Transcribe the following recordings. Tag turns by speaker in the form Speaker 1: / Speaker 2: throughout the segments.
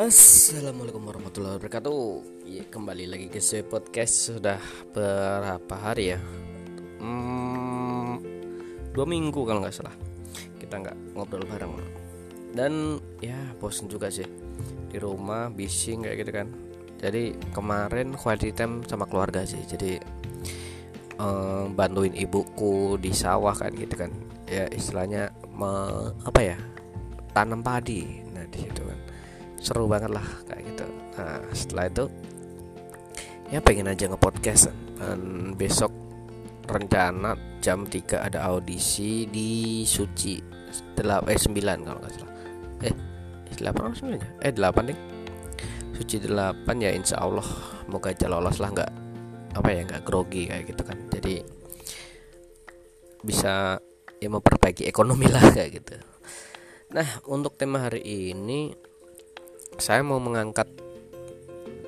Speaker 1: Assalamualaikum warahmatullahi wabarakatuh. Ya, Kembali lagi ke saya podcast. Sudah berapa hari ya? Hmm, Dua minggu kalau nggak salah. Kita nggak ngobrol bareng. Dan ya bosen juga sih. Di rumah bising kayak gitu kan. Jadi kemarin quality time sama keluarga sih. Jadi um, bantuin ibuku di sawah kan gitu kan. Ya istilahnya me, apa ya? Tanam padi. Nah di situ seru banget lah kayak gitu. Nah setelah itu ya pengen aja ngepodcast. Dan besok rencana jam 3 ada audisi di Suci. 8 eh 9 kalau nggak salah. Eh 8 atau 9 ya eh 8 nih Suci 8 ya insya Allah. Moga aja lolos lah nggak apa ya nggak grogi kayak gitu kan. Jadi bisa ya memperbaiki ekonomi lah kayak gitu. Nah, untuk tema hari ini saya mau mengangkat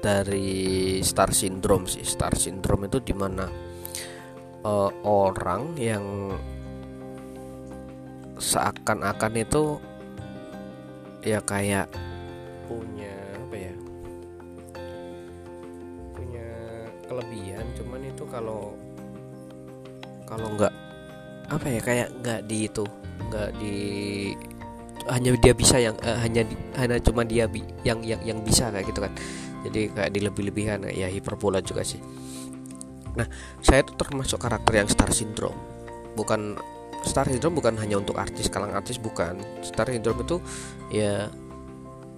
Speaker 1: dari star syndrome sih. Star syndrome itu di mana uh, orang yang seakan-akan itu ya kayak punya apa ya? Punya kelebihan, cuman itu kalau kalau nggak apa ya kayak nggak di itu nggak di hanya dia bisa yang uh, hanya hanya cuma dia bi, yang yang yang bisa kayak gitu kan. Jadi kayak dilebih-lebihkan ya hiperbola juga sih. Nah saya tuh termasuk karakter yang star syndrome. Bukan star syndrome bukan hanya untuk artis kalang artis bukan. Star syndrome itu ya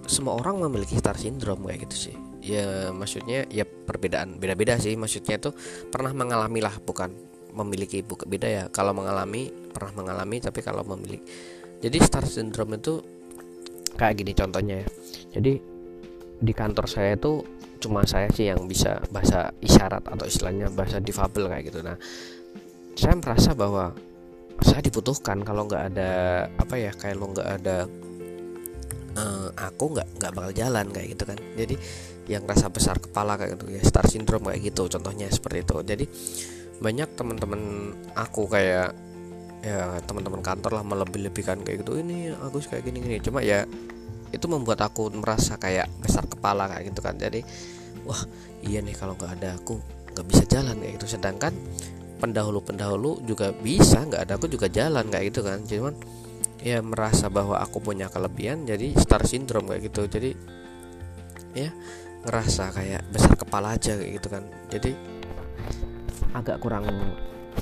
Speaker 1: semua orang memiliki star syndrome kayak gitu sih. Ya maksudnya ya perbedaan beda-beda sih. Maksudnya itu pernah mengalami lah bukan memiliki bukan beda ya. Kalau mengalami pernah mengalami tapi kalau memiliki jadi star syndrome itu kayak gini contohnya ya. Jadi di kantor saya itu cuma saya sih yang bisa bahasa isyarat atau istilahnya bahasa difabel kayak gitu. Nah saya merasa bahwa saya dibutuhkan kalau nggak ada apa ya kayak lo nggak ada uh, aku nggak nggak bakal jalan kayak gitu kan. Jadi yang rasa besar kepala kayak gitu ya star syndrome kayak gitu contohnya seperti itu. Jadi banyak teman-teman aku kayak ya teman-teman kantor lah melebih-lebihkan kayak gitu. Ini Agus kayak gini-gini cuma ya itu membuat aku merasa kayak besar kepala kayak gitu kan. Jadi wah iya nih kalau nggak ada aku nggak bisa jalan kayak gitu. Sedangkan pendahulu-pendahulu juga bisa nggak ada aku juga jalan kayak gitu kan. Cuman ya merasa bahwa aku punya kelebihan jadi star syndrome kayak gitu. Jadi ya ngerasa kayak besar kepala aja kayak gitu kan. Jadi agak kurang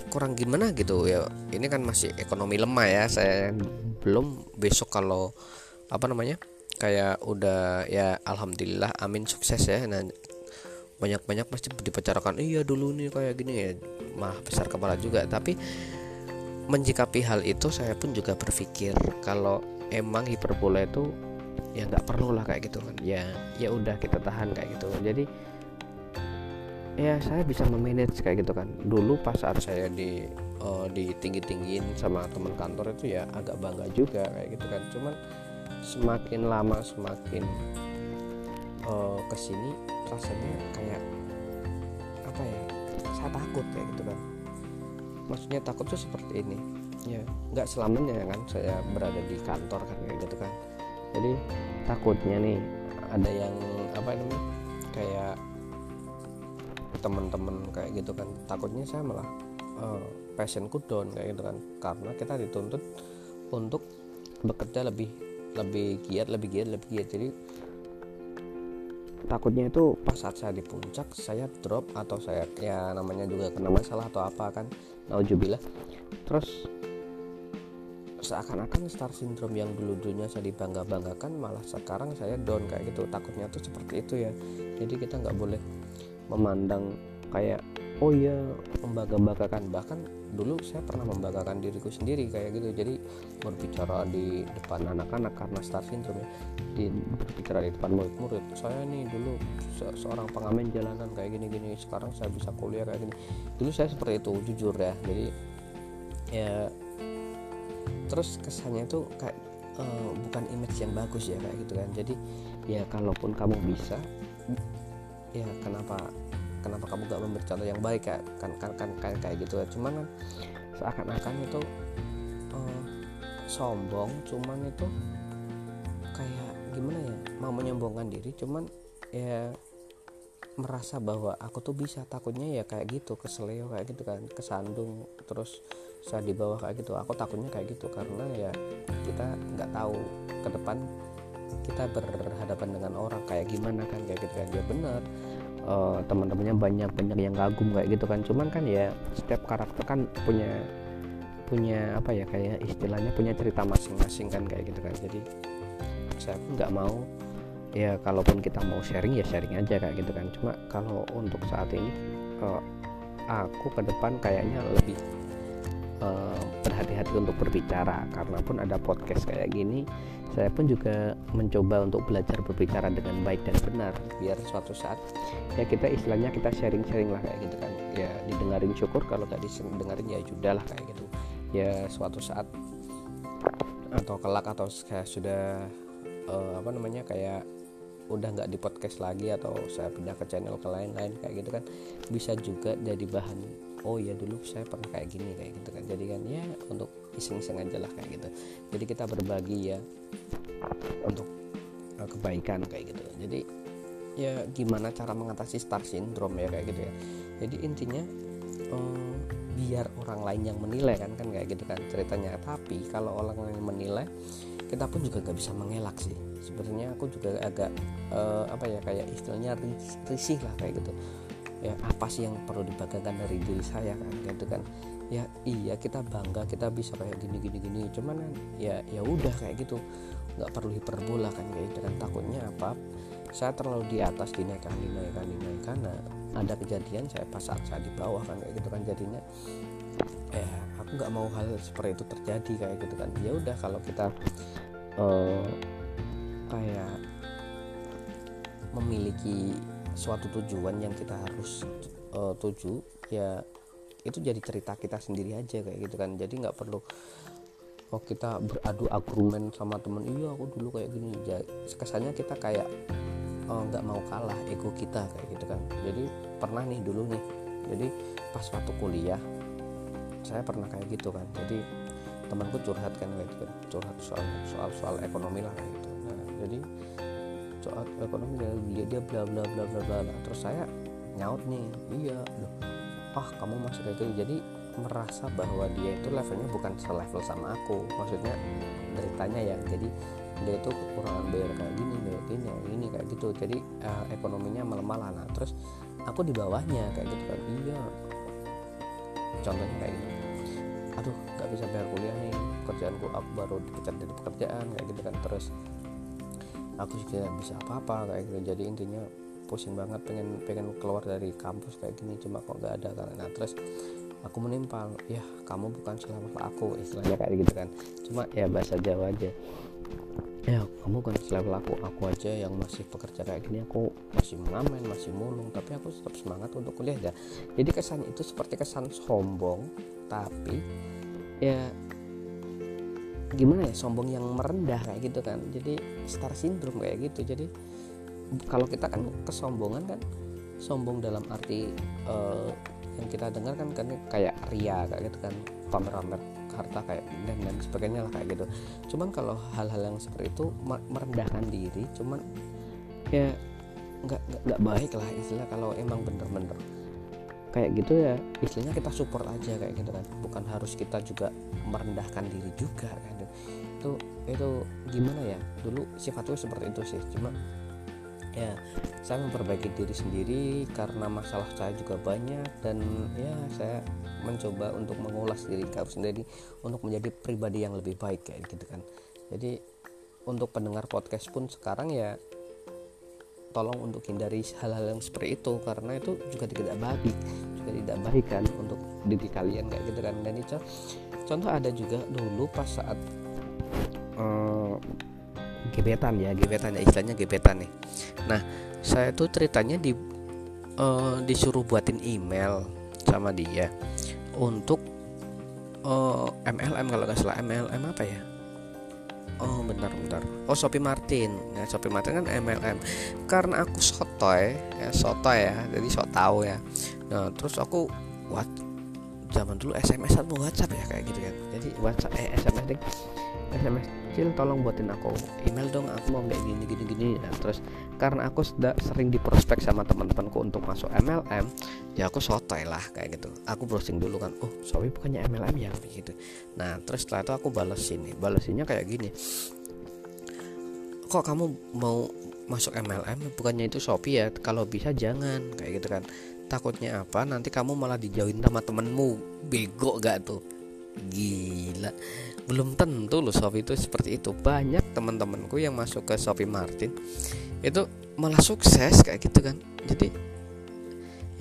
Speaker 1: kurang gimana gitu. Ya ini kan masih ekonomi lemah ya. Saya belum besok kalau apa namanya kayak udah ya alhamdulillah amin sukses ya. Nah banyak-banyak pasti dibicarakan iya dulu nih kayak gini ya. Mah besar kepala juga. Tapi menjikapi hal itu saya pun juga berpikir kalau emang hiperbola itu ya nggak perlu lah kayak gitu kan. Ya ya udah kita tahan kayak gitu. Jadi ya saya bisa memanage kayak gitu kan. Dulu pas saat saya di uh, di tinggi tinggiin sama teman kantor itu ya agak bangga juga kayak gitu kan. Cuman semakin lama semakin uh, ke sini rasanya kayak apa ya saya takut kayak gitu kan. Maksudnya takut tuh seperti ini. Ya nggak selamanya kan saya berada di kantor kan kayak gitu kan. Jadi takutnya nih ada yang apa namanya kayak teman-teman kayak gitu kan. Takutnya saya malah uh, passionku down kayak gitu kan. Karena kita dituntut untuk bekerja lebih lebih giat lebih giat lebih giat. Jadi takutnya itu pas saat saya di puncak saya drop atau saya ya namanya juga kena masalah atau apa kan naujubillah terus seakan-akan star syndrome yang dulu dulunya saya dibangga banggakan malah sekarang saya down kayak gitu. Takutnya tuh seperti itu ya. Jadi kita nggak boleh memandang kayak oh iya membangga-banggakan. Bahkan dulu saya pernah membanggakan diriku sendiri kayak gitu. Jadi berbicara di depan anak-anak karena star syndrome ya di berbicara di depan murid-murid saya nih dulu se seorang pengamen jalanan kayak gini-gini sekarang saya bisa kuliah kayak gini. Dulu saya seperti itu jujur ya. Jadi ya terus kesannya itu kayak uh, bukan image yang bagus ya kayak gitu kan. Jadi ya kalaupun kamu bisa ya kenapa kenapa kamu gak memberi contoh yang baik ya? Kan kan kan kayak kayak gitu ya. Cuman kan seakan-akan itu uh, sombong cuman itu kayak gimana ya? Mau menyombongkan diri cuman ya merasa bahwa aku tuh bisa. Takutnya ya kayak gitu keseleo kayak gitu kan kesandung terus saya di bawah kayak gitu. Aku takutnya kayak gitu karena ya kita nggak tahu ke depan kita berhadapan dengan orang kayak gimana kan kayak gitu kan ya benar uh, teman-temannya banyak banyak yang kagum kayak gitu kan. Cuman kan ya setiap karakter kan punya punya apa ya kayak istilahnya punya cerita masing-masing kan kayak gitu kan. Jadi saya pun nggak mau ya kalaupun kita mau sharing ya sharing aja kayak gitu kan. Cuma kalau untuk saat ini uh, aku ke depan kayaknya lebih uh, berhati-hati untuk berbicara. Karena pun ada podcast kayak gini saya pun juga mencoba untuk belajar berbicara dengan baik dan benar biar suatu saat ya kita istilahnya kita sharing-sharing lah kayak gitu kan. Ya didengarin syukur kalau gak didengarin ya sudah lah kayak gitu. Ya suatu saat atau kelak atau sudah uh, apa namanya kayak udah nggak di podcast lagi atau saya pindah ke channel ke lain-lain kayak gitu kan bisa juga jadi bahan oh ya dulu saya pernah kayak gini kayak gitu kan. Jadi kan ya untuk iseng-iseng aja lah kayak gitu. Jadi kita berbagi ya untuk uh, kebaikan kayak gitu. Jadi ya gimana cara mengatasi star syndrome ya kayak gitu ya. Jadi intinya um, biar orang lain yang menilai kan kan kayak gitu kan ceritanya. Tapi kalau orang lain menilai kita pun juga gak bisa mengelak sih. Sebenarnya aku juga agak uh, apa ya kayak istilahnya risih lah kayak gitu ya apa sih yang perlu dibanggakan dari diri saya kan? Gitu kan. Ya iya kita bangga kita bisa kayak gini gini gini. Cuman ya ya udah kayak gitu. Nggak perlu hiperbola kan kayak gitu kan. Takutnya apa? Saya terlalu di atas dinaikkan dinaikkan dinaikkan. Nah ada kejadian saya pas saat saya di bawah kan kayak gitu kan jadinya. Ya aku nggak mau hal seperti itu terjadi kayak gitu kan. Ya udah kalau kita uh, kayak memiliki suatu tujuan yang kita harus uh, tuju ya itu jadi cerita kita sendiri aja kayak gitu kan. Jadi nggak perlu oh kita beradu argumen sama temen iya aku dulu kayak gini. Ya, kesannya kita kayak oh, nggak mau kalah ego kita kayak gitu kan. Jadi pernah nih dulu nih jadi pas waktu kuliah saya pernah kayak gitu kan. Jadi temanku curhat kan kayak gitu curhat soal soal soal ekonomi lah kayak gitu. Nah jadi soal ekonomi dia dia bla bla bla bla bla. Terus saya nyaut nih iya loh ah kamu masih kayak gitu jadi merasa bahwa dia itu levelnya bukan selevel sama aku. Maksudnya deritanya ya jadi dia itu kekurangan bayar kayak gini kayak gini kayak gini kayak gitu. Jadi uh, ekonominya melemah lah. Nah terus aku di bawahnya kayak gitu kan. Iya. Contohnya kayak gitu aduh nggak bisa bayar kuliah nih pekerjaanku aku baru dipecat dari pekerjaan kayak gitu kan. Terus aku juga bisa apa-apa kayak gitu. Jadi intinya pusing banget pengen pengen keluar dari kampus kayak gini. Cuma kok nggak ada karena nah, terus aku menimpal ya kamu bukan selamat aku istilahnya kayak gitu kan. Cuma ya bahasa Jawa aja. Ya kamu kan selevel aku aku aja yang masih pekerja kayak gini. Aku masih mengamen masih mulung tapi aku tetap semangat untuk kuliah. Ya jadi kesan itu seperti kesan sombong tapi ya gimana ya sombong yang merendah kayak gitu kan. Jadi star syndrome kayak gitu. Jadi kalau kita kan kesombongan kan sombong dalam arti uh, yang kita dengar kan kan kayak ria kayak gitu kan. Pamer-pamer harta kayak dan dan sebagainya lah kayak gitu. Cuman kalau hal-hal yang seperti itu merendahkan diri cuman ya nggak nggak baik lah istilah kalau emang bener-bener kayak gitu ya istilahnya kita support aja kayak gitu kan. Bukan harus kita juga merendahkan diri juga kan. Itu itu gimana ya? Dulu sifatnya seperti itu sih. Cuma ya saya memperbaiki diri sendiri karena masalah saya juga banyak dan ya saya mencoba untuk mengulas diri kau sendiri untuk menjadi pribadi yang lebih baik kayak gitu kan. Jadi untuk pendengar podcast pun sekarang ya tolong untuk hindari hal-hal yang seperti itu karena itu juga tidak baik juga tidak baik kan? untuk diri kalian kayak gitu kan dan itu contoh ada juga dulu pas saat uh, gebetan ya gebetan ya istilahnya gebetan nih. Nah saya tuh ceritanya di uh, disuruh buatin email sama dia untuk uh, eh, MLM kalau nggak salah MLM apa ya oh bentar bentar. Oh Shopee Martin. Ya Shopee Martin kan MLM karena aku sotoy ya sotoy ya. Jadi sok tahu ya. Nah terus aku what zaman dulu SMS atau WhatsApp ya kayak gitu kan. Jadi WhatsApp eh SMS deh SMS Cil tolong buatin aku email dong aku mau kayak gini gini gini nah, terus karena aku sudah sering diprospek sama teman-temanku untuk masuk MLM ya aku sotoy lah kayak gitu. Aku browsing dulu kan oh Shopee bukannya MLM ya? Begitu nah terus setelah itu aku balesin nih. Balesinnya kayak gini. Kok kamu mau masuk MLM bukannya itu Shopee ya? Kalau bisa jangan kayak gitu kan. Takutnya apa? Nanti kamu malah dijauhin sama temenmu. Bego gak tuh gila. Belum tentu loh Shopee itu seperti itu. Banyak teman-temanku yang masuk ke Shopee Martin itu malah sukses kayak gitu kan. Jadi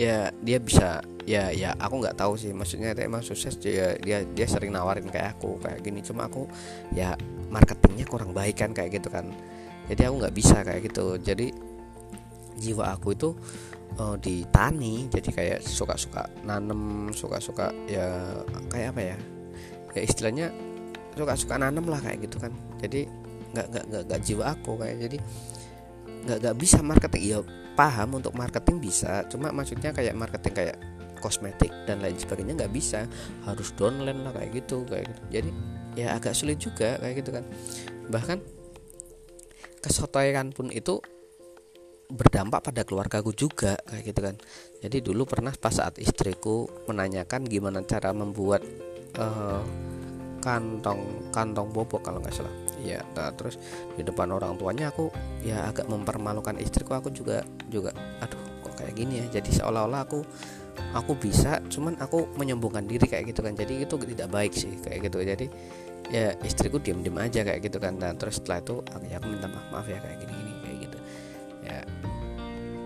Speaker 1: ya dia bisa ya ya aku nggak tahu sih. Maksudnya dia emang sukses dia dia dia sering nawarin kayak aku kayak gini. Cuma aku ya marketingnya kurang baik kan kayak gitu kan. Jadi aku nggak bisa kayak gitu. Jadi jiwa aku itu uh, di tani jadi kayak suka-suka nanem suka-suka ya kayak apa ya ya istilahnya suka-suka nanem lah kayak gitu kan. Jadi nggak nggak nggak nggak jiwa aku kayak jadi nggak nggak bisa marketing. Ya paham untuk marketing bisa cuma maksudnya kayak marketing kayak kosmetik dan lain sebagainya nggak bisa. Harus downline lah kayak gitu kayak gitu. jadi ya agak sulit juga kayak gitu kan. Bahkan kesotoyan pun itu berdampak pada keluargaku juga kayak gitu kan. Jadi dulu pernah pas saat istriku menanyakan gimana cara membuat uh, kantong kantong bobok kalau nggak salah. Ya nah, terus di depan orang tuanya aku ya agak mempermalukan istriku. Aku juga juga aduh kok kayak gini ya? Jadi seolah-olah aku aku bisa cuman aku menyombongkan diri kayak gitu kan. Jadi itu tidak baik sih kayak gitu. Jadi ya istriku diem-diem aja kayak gitu kan. Dan terus setelah itu aku, ya aku minta maaf maaf ya kayak gini-gini kayak gitu. Ya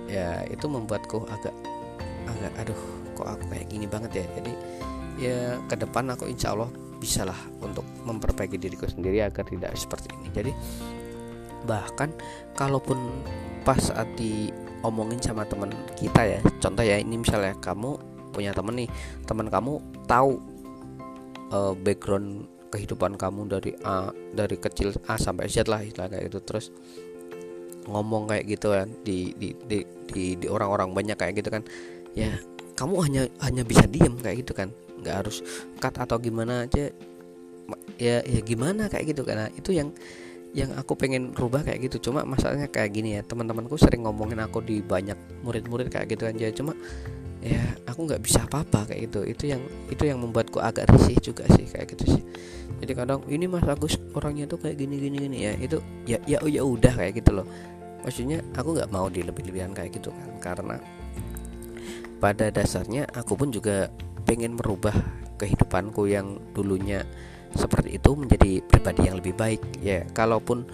Speaker 1: ya itu membuatku agak agak aduh kok aku kayak gini banget ya? Jadi ya ke depan aku insya Allah bisalah untuk memperbaiki diriku sendiri agar tidak seperti ini. Jadi bahkan kalaupun pas saat diomongin sama teman kita ya contoh ya ini misalnya kamu punya temen nih teman kamu tahu uh, background kehidupan kamu dari A dari kecil A sampai Z lah istilah kayak itu terus ngomong kayak gitu kan di di di, di orang-orang banyak kayak gitu kan. Ya kamu hanya hanya bisa diem kayak gitu kan nggak harus cut atau gimana aja. Ya ya gimana kayak gitu. Karena itu yang yang aku pengen rubah kayak gitu. Cuma masalahnya kayak gini ya teman-temanku sering ngomongin aku di banyak murid-murid kayak gitu kan ya cuma ya aku nggak bisa apa-apa kayak gitu. Itu yang itu yang membuatku agak risih juga sih kayak gitu sih. Jadi kadang ini mas Agus orangnya tuh kayak gini gini gini. Ya itu ya ya ya udah kayak gitu loh. Maksudnya aku nggak mau dilebih-lebihan kayak gitu kan. Karena pada dasarnya aku pun juga pengen merubah kehidupanku yang dulunya seperti itu menjadi pribadi yang lebih baik ya. Kalaupun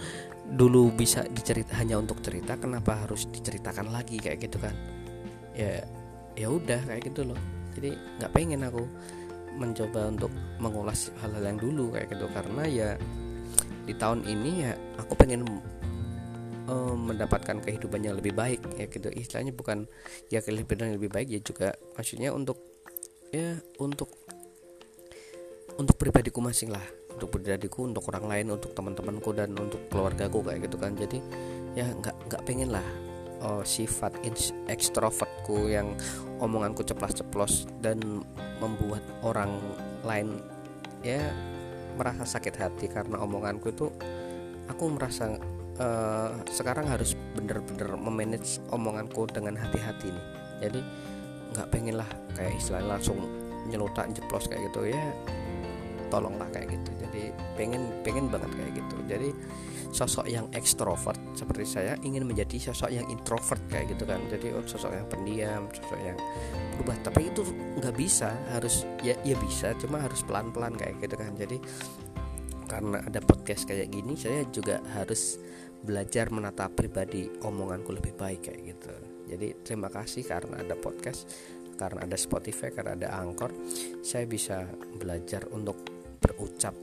Speaker 1: dulu bisa dicerita hanya untuk cerita kenapa harus diceritakan lagi kayak gitu kan? Ya ya udah kayak gitu loh. Jadi nggak pengen aku mencoba untuk mengulas hal-hal yang dulu kayak gitu. Karena ya di tahun ini ya aku pengen uh, mendapatkan kehidupan yang lebih baik ya gitu. Istilahnya bukan ya kehidupan yang lebih baik ya juga maksudnya untuk ya untuk untuk pribadiku masing lah untuk pribadiku untuk orang lain untuk teman-temanku dan untuk keluargaku kayak gitu kan. Jadi ya nggak nggak pengen lah oh, sifat ekstrovertku yang omonganku ceplas-ceplos dan membuat orang lain ya merasa sakit hati karena omonganku itu aku merasa uh, sekarang harus bener-bener memanage omonganku dengan hati-hati nih. Jadi nggak pengen lah kayak istilahnya langsung nyelutak jeplos kayak gitu. Ya tolonglah kayak gitu. Jadi pengen pengen banget kayak gitu. Jadi sosok yang ekstrovert seperti saya ingin menjadi sosok yang introvert kayak gitu kan. Jadi oh, sosok yang pendiam sosok yang berubah. Tapi itu nggak bisa harus ya ya bisa cuma harus pelan pelan kayak gitu kan. Jadi karena ada podcast kayak gini saya juga harus belajar menata pribadi omonganku lebih baik kayak gitu jadi terima kasih karena ada podcast karena ada Spotify karena ada Anchor. Saya bisa belajar untuk berucap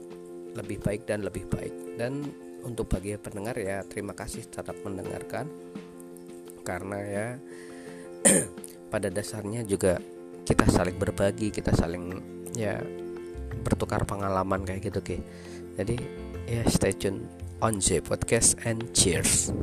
Speaker 1: lebih baik dan lebih baik. Dan untuk bagi pendengar ya terima kasih tetap mendengarkan. Karena ya pada dasarnya juga kita saling berbagi kita saling ya bertukar pengalaman kayak gitu ke jadi ya stay tune on the podcast and cheers